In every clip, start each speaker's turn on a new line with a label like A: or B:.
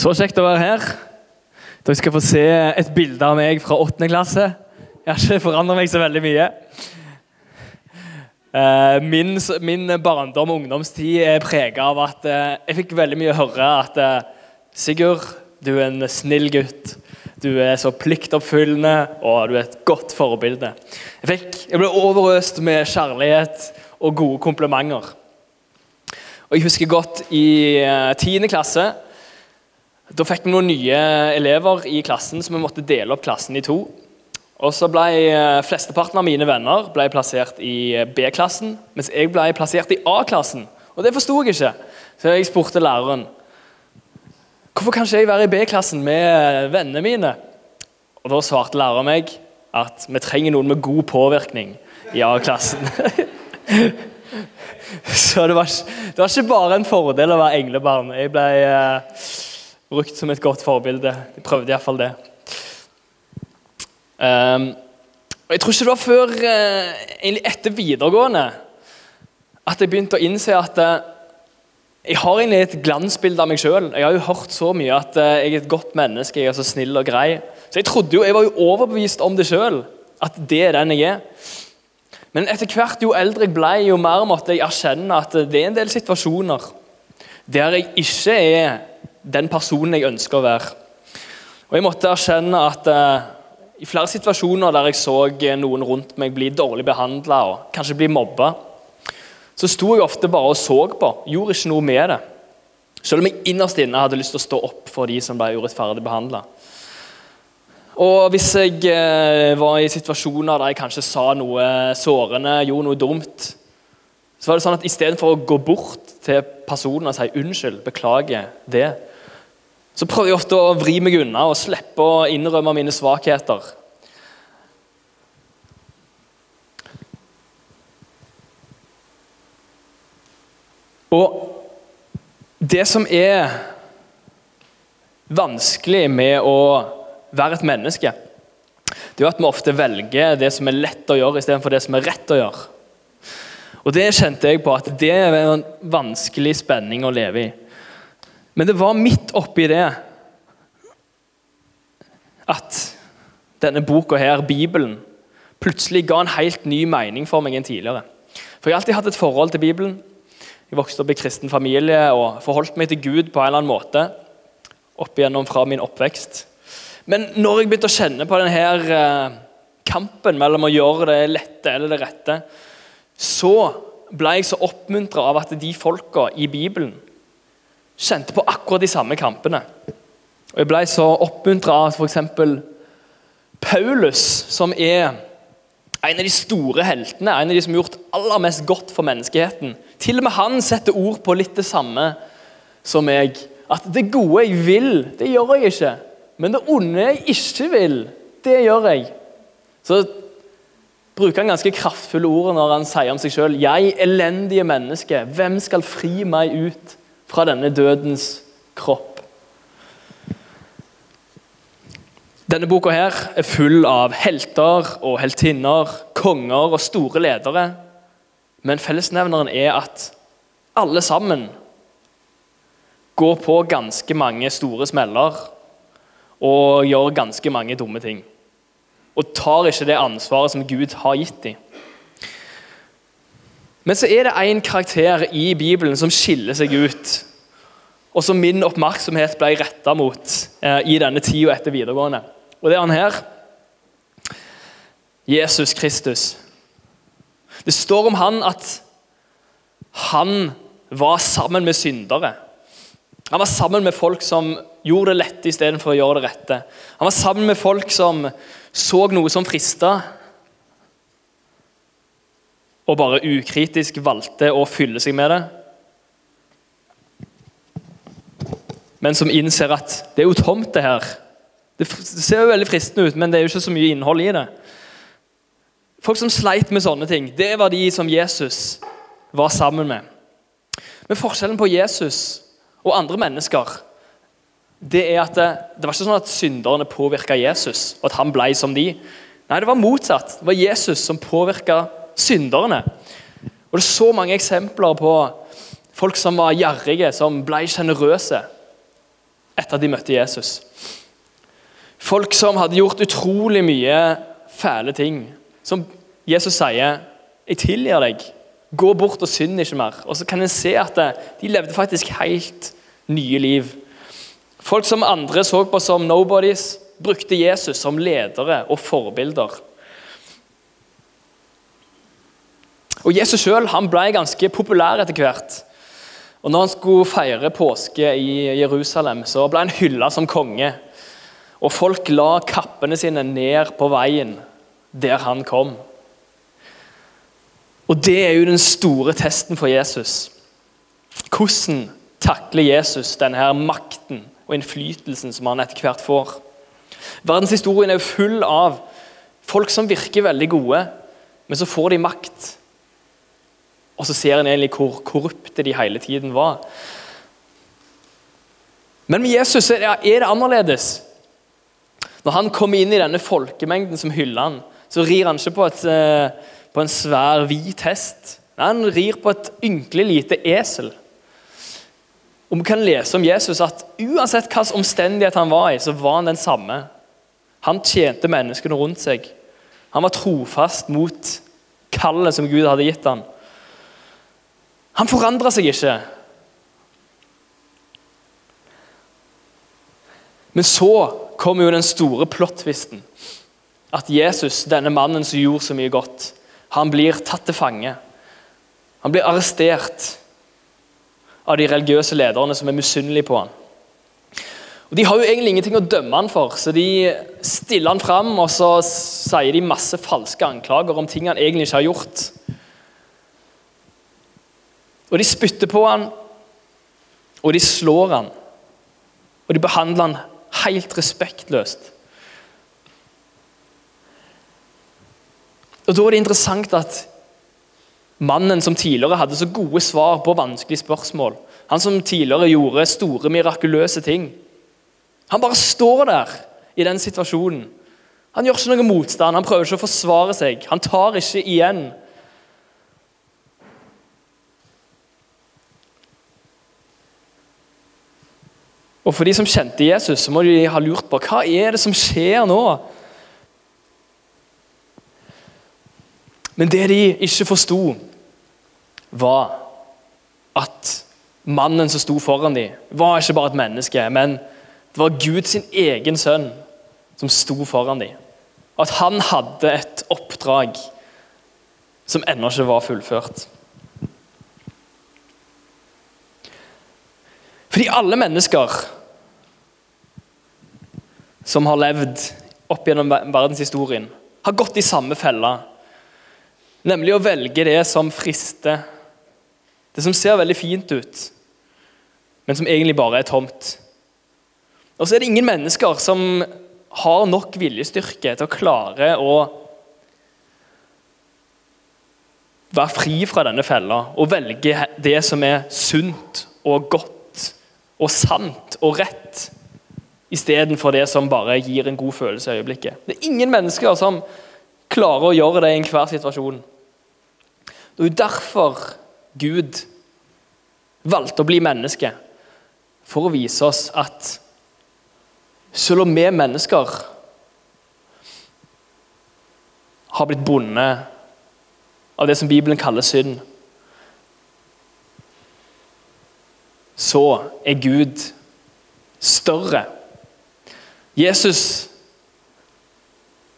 A: Så kjekt å være her. Dere skal få se et bilde av meg fra 8. klasse. Jeg har ikke forandret meg så veldig mye. Eh, Min, min barndom og ungdomstid er prega av at eh, jeg fikk veldig mye høre at eh, Sigurd, du er en snill gutt. Du er så pliktoppfyllende, og du er et godt forbilde. Jeg, fikk, jeg ble overøst med kjærlighet og gode komplimenter. Og Jeg husker godt i eh, 10. klasse. Da fikk vi noen nye elever i klassen, så vi måtte dele opp klassen i to. Og så ble eh, Flesteparten av mine venner ble plassert i eh, B-klassen, mens jeg ble plassert i A-klassen. Og Det forsto jeg ikke, så jeg spurte læreren hvorfor kan ikke jeg være i B-klassen med vennene mine. Og Da svarte læreren meg at vi trenger noen med god påvirkning i A-klassen. så det var, det var, ikke bare en fordel å være englebarn. Jeg ble eh, brukt som et godt forbilde. De prøvde iallfall det. Um, og Jeg tror ikke det var før uh, egentlig etter videregående at jeg begynte å innse at uh, jeg har egentlig et glansbilde av meg sjøl. Jeg har jo hørt så mye at uh, jeg er et godt menneske, jeg er så snill og grei. Så jeg trodde jo, jeg var jo overbevist om det sjøl, at det er den jeg er. Men etter hvert jo eldre jeg ble, jo mer måtte jeg erkjenne at det er en del situasjoner der jeg ikke er den personen jeg ønsker å være. Og Jeg måtte erkjenne at eh, i flere situasjoner der jeg så noen rundt meg bli dårlig behandla og kanskje bli mobba, så sto jeg ofte bare og så på, gjorde ikke noe med det. Selv om jeg innerst inne hadde lyst til å stå opp for de som ble urettferdig behandla. Og hvis jeg eh, var i situasjoner der jeg kanskje sa noe sårende, gjorde noe dumt, så var det sånn at istedenfor å gå bort til personen og si unnskyld, beklager det, så prøver jeg ofte å vri meg unna og slippe å innrømme mine svakheter. Og det som er vanskelig med å være et menneske, det er at vi ofte velger det som er lett å gjøre, istedenfor det som er rett å gjøre. Og Det kjente jeg på at det er en vanskelig spenning å leve i. Men det var midt oppi det at denne boka her, Bibelen, plutselig ga en helt ny mening for meg enn tidligere. For Jeg har alltid hatt et forhold til Bibelen. Jeg vokste opp i kristen familie og forholdt meg til Gud på en eller annen måte opp igjennom fra min oppvekst. Men når jeg begynte å kjenne på denne eh, kampen mellom å gjøre det lette eller det rette, så ble jeg så oppmuntra av at de folka i Bibelen kjente på akkurat de samme kampene. Og Jeg ble så oppmuntra av f.eks. Paulus, som er en av de store heltene, en av de som har gjort aller mest godt for menneskeheten. Til og med han setter ord på litt det samme som meg. At det gode jeg vil, det gjør jeg ikke. Men det onde jeg ikke vil, det gjør jeg. Så bruker han ganske kraftfulle ord når han sier om seg sjøl Jeg elendige menneske, hvem skal fri meg ut fra denne dødens kropp? Denne boka her er full av helter og heltinner, konger og store ledere. Men fellesnevneren er at alle sammen går på ganske mange store smeller og gjør ganske mange dumme ting. Og tar ikke det ansvaret som Gud har gitt dem. Men så er det én karakter i Bibelen som skiller seg ut, og som min oppmerksomhet ble retta mot eh, i denne tida etter videregående. Og det er han her. Jesus Kristus. Det står om han at han var sammen med syndere. Han var sammen med folk som gjorde det lette istedenfor å gjøre det rette. Han var sammen med folk som så noe som frista, og bare ukritisk valgte å fylle seg med det. Men som innser at det er jo tomt, det her. Det ser jo veldig fristende ut, men det er jo ikke så mye innhold i det. Folk som sleit med sånne ting, det var de som Jesus var sammen med. Men forskjellen på Jesus og andre mennesker det er at det, det var ikke sånn at synderne påvirka Jesus, og at han ble som de. Nei, det var motsatt. Det var Jesus som påvirka synderne. Og Det er så mange eksempler på folk som var gjerrige, som ble sjenerøse. etter at de møtte Jesus. Folk som hadde gjort utrolig mye fæle ting. Som Jesus sier, 'Jeg tilgir deg. Gå bort og synd ikke mer.' Og så kan en se at de levde faktisk helt nye liv. Folk som andre så på som nobodies, brukte Jesus som ledere og forbilder. Og Jesus sjøl ble ganske populær etter hvert. Og når han skulle feire påske i Jerusalem, så ble han hylla som konge. Og folk la kappene sine ned på veien der han kom. Og Det er jo den store testen for Jesus. Hvordan takler Jesus denne makten og innflytelsen som han etter hvert får? Verdenshistorien er jo full av folk som virker veldig gode, men så får de makt. Og så ser en egentlig hvor korrupte de hele tiden var. Men med Jesus er det annerledes. Når han kommer inn i denne folkemengden som hyller han, så rir han ikke på, et, eh, på en svær, hvit hest. Han rir på et ynkelig lite esel. Og Vi kan lese om Jesus at uansett hvilken omstendighet han var i, så var han den samme. Han tjente menneskene rundt seg. Han var trofast mot kallet som Gud hadde gitt ham. Han forandra seg ikke. Men så kommer jo den store plottvisten. At Jesus, denne mannen som gjorde så mye godt, han blir tatt til fange. Han blir arrestert av de religiøse lederne som er misunnelige på han. Og De har jo egentlig ingenting å dømme han for, så de stiller han fram og så sier de masse falske anklager om ting han egentlig ikke har gjort. Og De spytter på han, og de slår han, og de behandler han Helt respektløst. Og Da er det interessant at mannen som tidligere hadde så gode svar på vanskelige spørsmål, han som tidligere gjorde store, mirakuløse ting, han bare står der i den situasjonen. Han gjør ikke noe motstand, han prøver ikke å forsvare seg. Han tar ikke igjen. Og For de som kjente Jesus, så må de ha lurt på hva er det som skjer nå. Men det de ikke forsto, var at mannen som sto foran dem, var ikke bare et menneske, men det var Guds egen sønn som sto foran dem. At han hadde et oppdrag som ennå ikke var fullført. Fordi alle mennesker som har levd opp gjennom verdenshistorien, har gått i samme fella. Nemlig å velge det som frister. Det som ser veldig fint ut, men som egentlig bare er tomt. Og så er det ingen mennesker som har nok viljestyrke til å klare å være fri fra denne fella og velge det som er sunt og godt og sant og rett, istedenfor det som bare gir en god følelse i øyeblikket. Det er ingen mennesker som klarer å gjøre det i enhver situasjon. Det er jo derfor Gud valgte å bli menneske, for å vise oss at selv om vi mennesker har blitt bundet av det som Bibelen kaller synd, så er Gud større. Jesus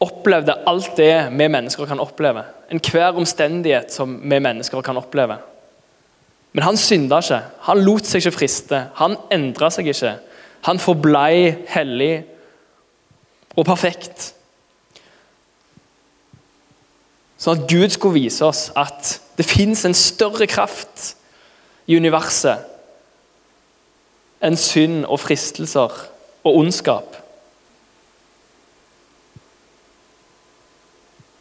A: opplevde alt det vi mennesker kan oppleve. Enhver omstendighet som vi mennesker kan oppleve. Men han synda ikke. Han lot seg ikke friste. Han endra seg ikke. Han forblei hellig og perfekt. Sånn at Gud skulle vise oss at det fins en større kraft i universet enn synd og fristelser og ondskap.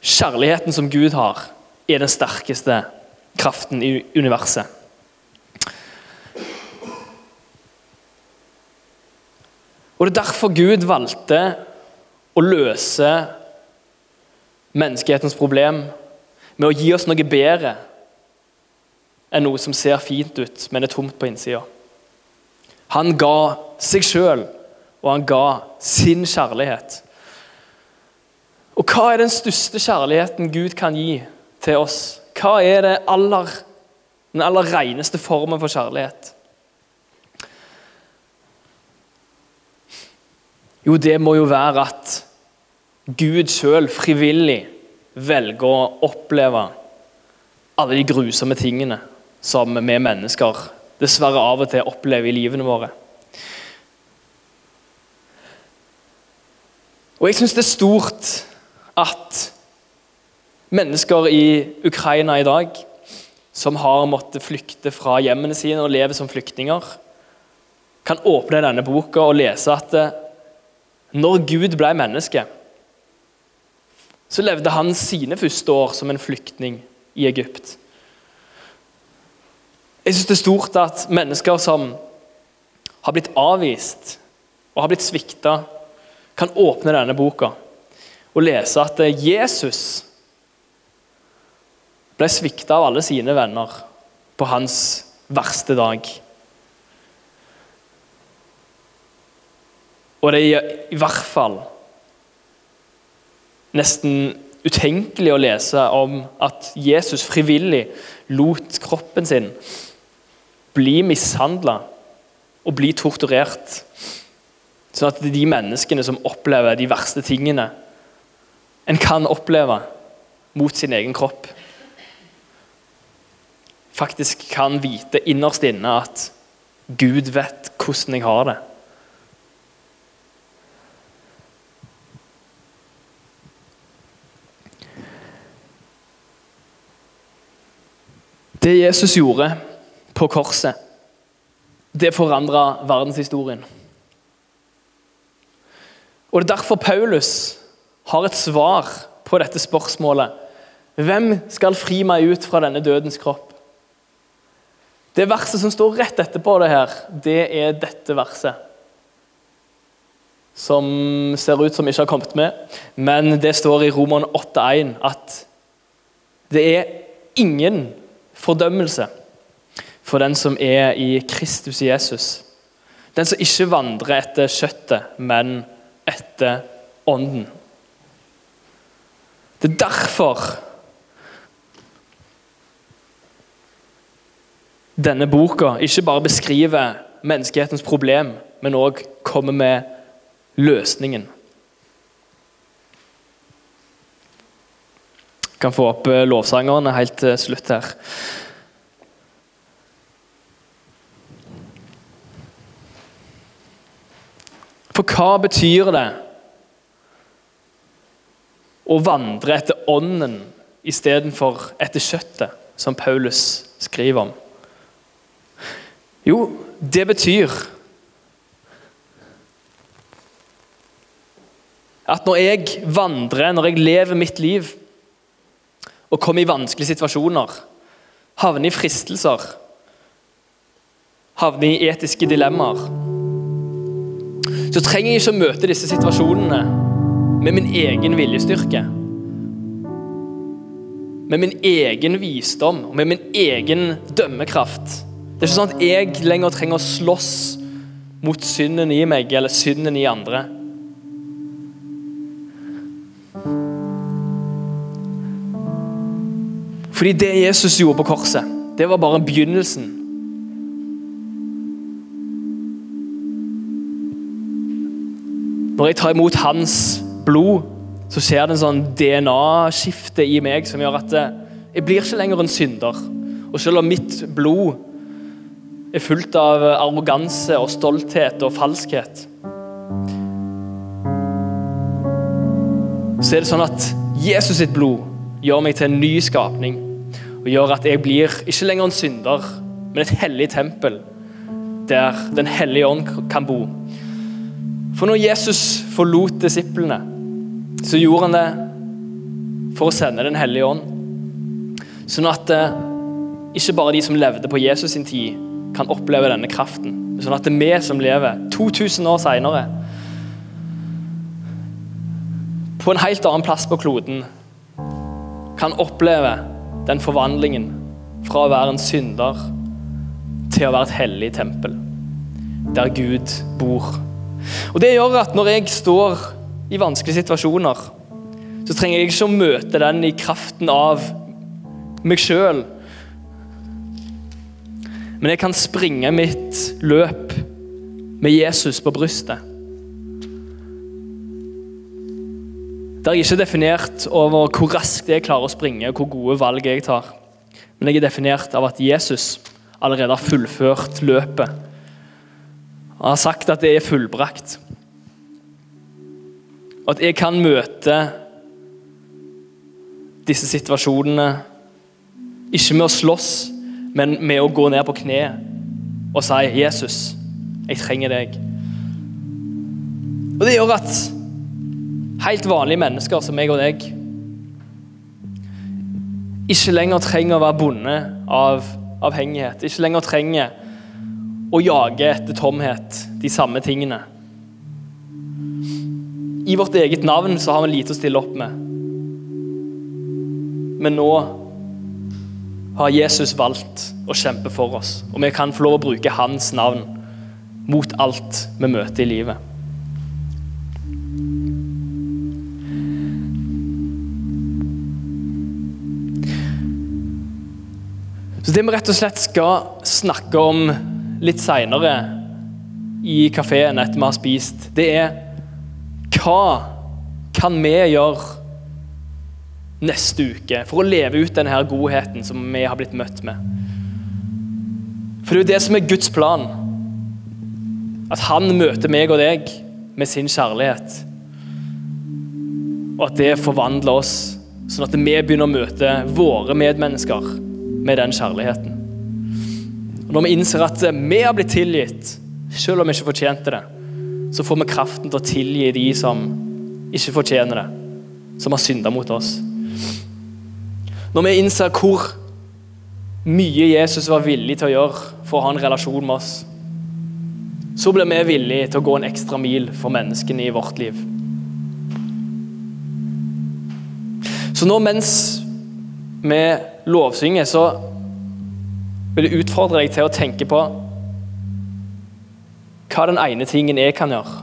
A: Kjærligheten som Gud har, er den sterkeste kraften i universet. Og Det er derfor Gud valgte å løse menneskehetens problem med å gi oss noe bedre enn noe som ser fint ut, men er tomt på innsida. Han ga seg sjøl, og han ga sin kjærlighet. Og hva er den største kjærligheten Gud kan gi til oss? Hva er aller, den aller reneste formen for kjærlighet? Jo, det må jo være at Gud sjøl frivillig velger å oppleve alle de grusomme tingene som vi mennesker dessverre av og til opplever i livene våre. Og jeg syns det er stort at mennesker i Ukraina i dag, som har måttet flykte fra hjemmene sine og lever som flyktninger, kan åpne denne boka og lese at eh, når Gud ble menneske, så levde han sine første år som en flyktning i Egypt. Jeg syns det er stort at mennesker som har blitt avvist og har blitt svikta, kan åpne denne boka og lese at Jesus ble svikta av alle sine venner på hans verste dag. Og det er i hvert fall nesten utenkelig å lese om at Jesus frivillig lot kroppen sin bli mishandla og bli torturert. Sånn at de menneskene som opplever de verste tingene en kan oppleve mot sin egen kropp, faktisk kan vite innerst inne at Gud vet hvordan jeg har det. Det Jesus gjorde på korset, det forandra verdenshistorien. Og Det er derfor Paulus har et svar på dette spørsmålet. Hvem skal fri meg ut fra denne dødens kropp? Det verset som står rett etterpå det her, det er dette verset. Som ser ut som ikke har kommet med, men det står i Roman 8,1 at det er ingen fordømmelse for den som er i Kristus Jesus. Den som ikke vandrer etter kjøttet, men etter ånden. Det er derfor denne boka ikke bare beskriver menneskehetens problem, men òg kommer med løsningen. Jeg kan få opp lovsangerne helt til slutt her. For hva betyr det å vandre etter ånden istedenfor etter kjøttet, som Paulus skriver om? Jo, det betyr at når jeg vandrer, når jeg lever mitt liv og kommer i vanskelige situasjoner, havner i fristelser, havner i etiske dilemmaer så trenger jeg ikke å møte disse situasjonene med min egen viljestyrke. Med min egen visdom og med min egen dømmekraft. Det er ikke sånn at jeg lenger trenger å slåss mot synden i meg eller synden i andre. Fordi det Jesus gjorde på korset, det var bare begynnelsen Når jeg tar imot hans blod, så skjer det en sånn DNA-skifte i meg som gjør at eh, jeg blir ikke lenger en synder. Og selv om mitt blod er fullt av arroganse og stolthet og falskhet, så er det sånn at Jesus sitt blod gjør meg til en ny skapning. Og gjør at jeg blir ikke lenger en synder, men et hellig tempel der Den hellige ånd kan bo. For når Jesus forlot disiplene, så gjorde han det for å sende Den hellige ånd. Sånn at eh, ikke bare de som levde på Jesus sin tid, kan oppleve denne kraften. Sånn at det er vi som lever 2000 år seinere, på en helt annen plass på kloden, kan oppleve den forvandlingen fra å være en synder til å være et hellig tempel. der Gud bor. Og Det gjør at når jeg står i vanskelige situasjoner, så trenger jeg ikke å møte den i kraften av meg sjøl. Men jeg kan springe mitt løp med Jesus på brystet. Der er ikke definert over hvor raskt jeg klarer å springe, og hvor gode valg jeg tar. Men jeg er definert av at Jesus allerede har fullført løpet. Han har sagt at det er fullbrakt. At jeg kan møte disse situasjonene ikke med å slåss, men med å gå ned på kne og si 'Jesus, jeg trenger deg'. Og Det gjør at helt vanlige mennesker som meg og deg ikke lenger trenger å være bonde av avhengighet. Ikke lenger trenger å jage etter tomhet, de samme tingene. I vårt eget navn så har vi lite å stille opp med. Men nå har Jesus valgt å kjempe for oss, og vi kan få lov å bruke hans navn mot alt vi møter i livet. Så Det vi rett og slett skal snakke om litt seinere i kafeen etter vi har spist, det er hva kan vi gjøre neste uke for å leve ut denne godheten som vi har blitt møtt med? For det er jo det som er Guds plan. At han møter meg og deg med sin kjærlighet. Og at det forvandler oss, sånn at vi begynner å møte våre medmennesker med den kjærligheten. Og Når vi innser at vi har blitt tilgitt, selv om vi ikke fortjente det, så får vi kraften til å tilgi de som ikke fortjener det, som har synda mot oss. Når vi innser hvor mye Jesus var villig til å gjøre for å ha en relasjon med oss, så blir vi villige til å gå en ekstra mil for menneskene i vårt liv. Så nå mens vi lovsynger, så vil jeg utfordre deg til å tenke på hva den ene tingen jeg kan gjøre?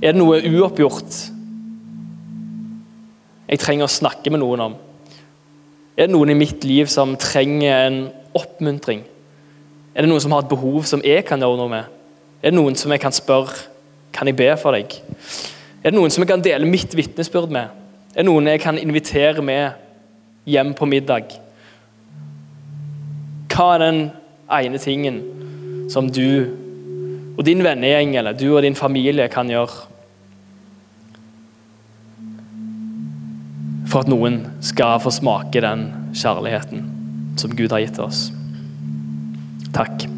A: Er det noe uoppgjort jeg trenger å snakke med noen om? Er det noen i mitt liv som trenger en oppmuntring? Er det noen som har et behov som jeg kan gjøre noe med? Er det noen som jeg kan spørre kan jeg be for deg? Er det noen som jeg kan dele mitt vitnesbyrd med? Er det noen jeg kan invitere med hjem på middag? Hva er den ene tingen som du og din vennegjeng eller du og din familie kan gjøre for at noen skal få smake den kjærligheten som Gud har gitt oss. Takk.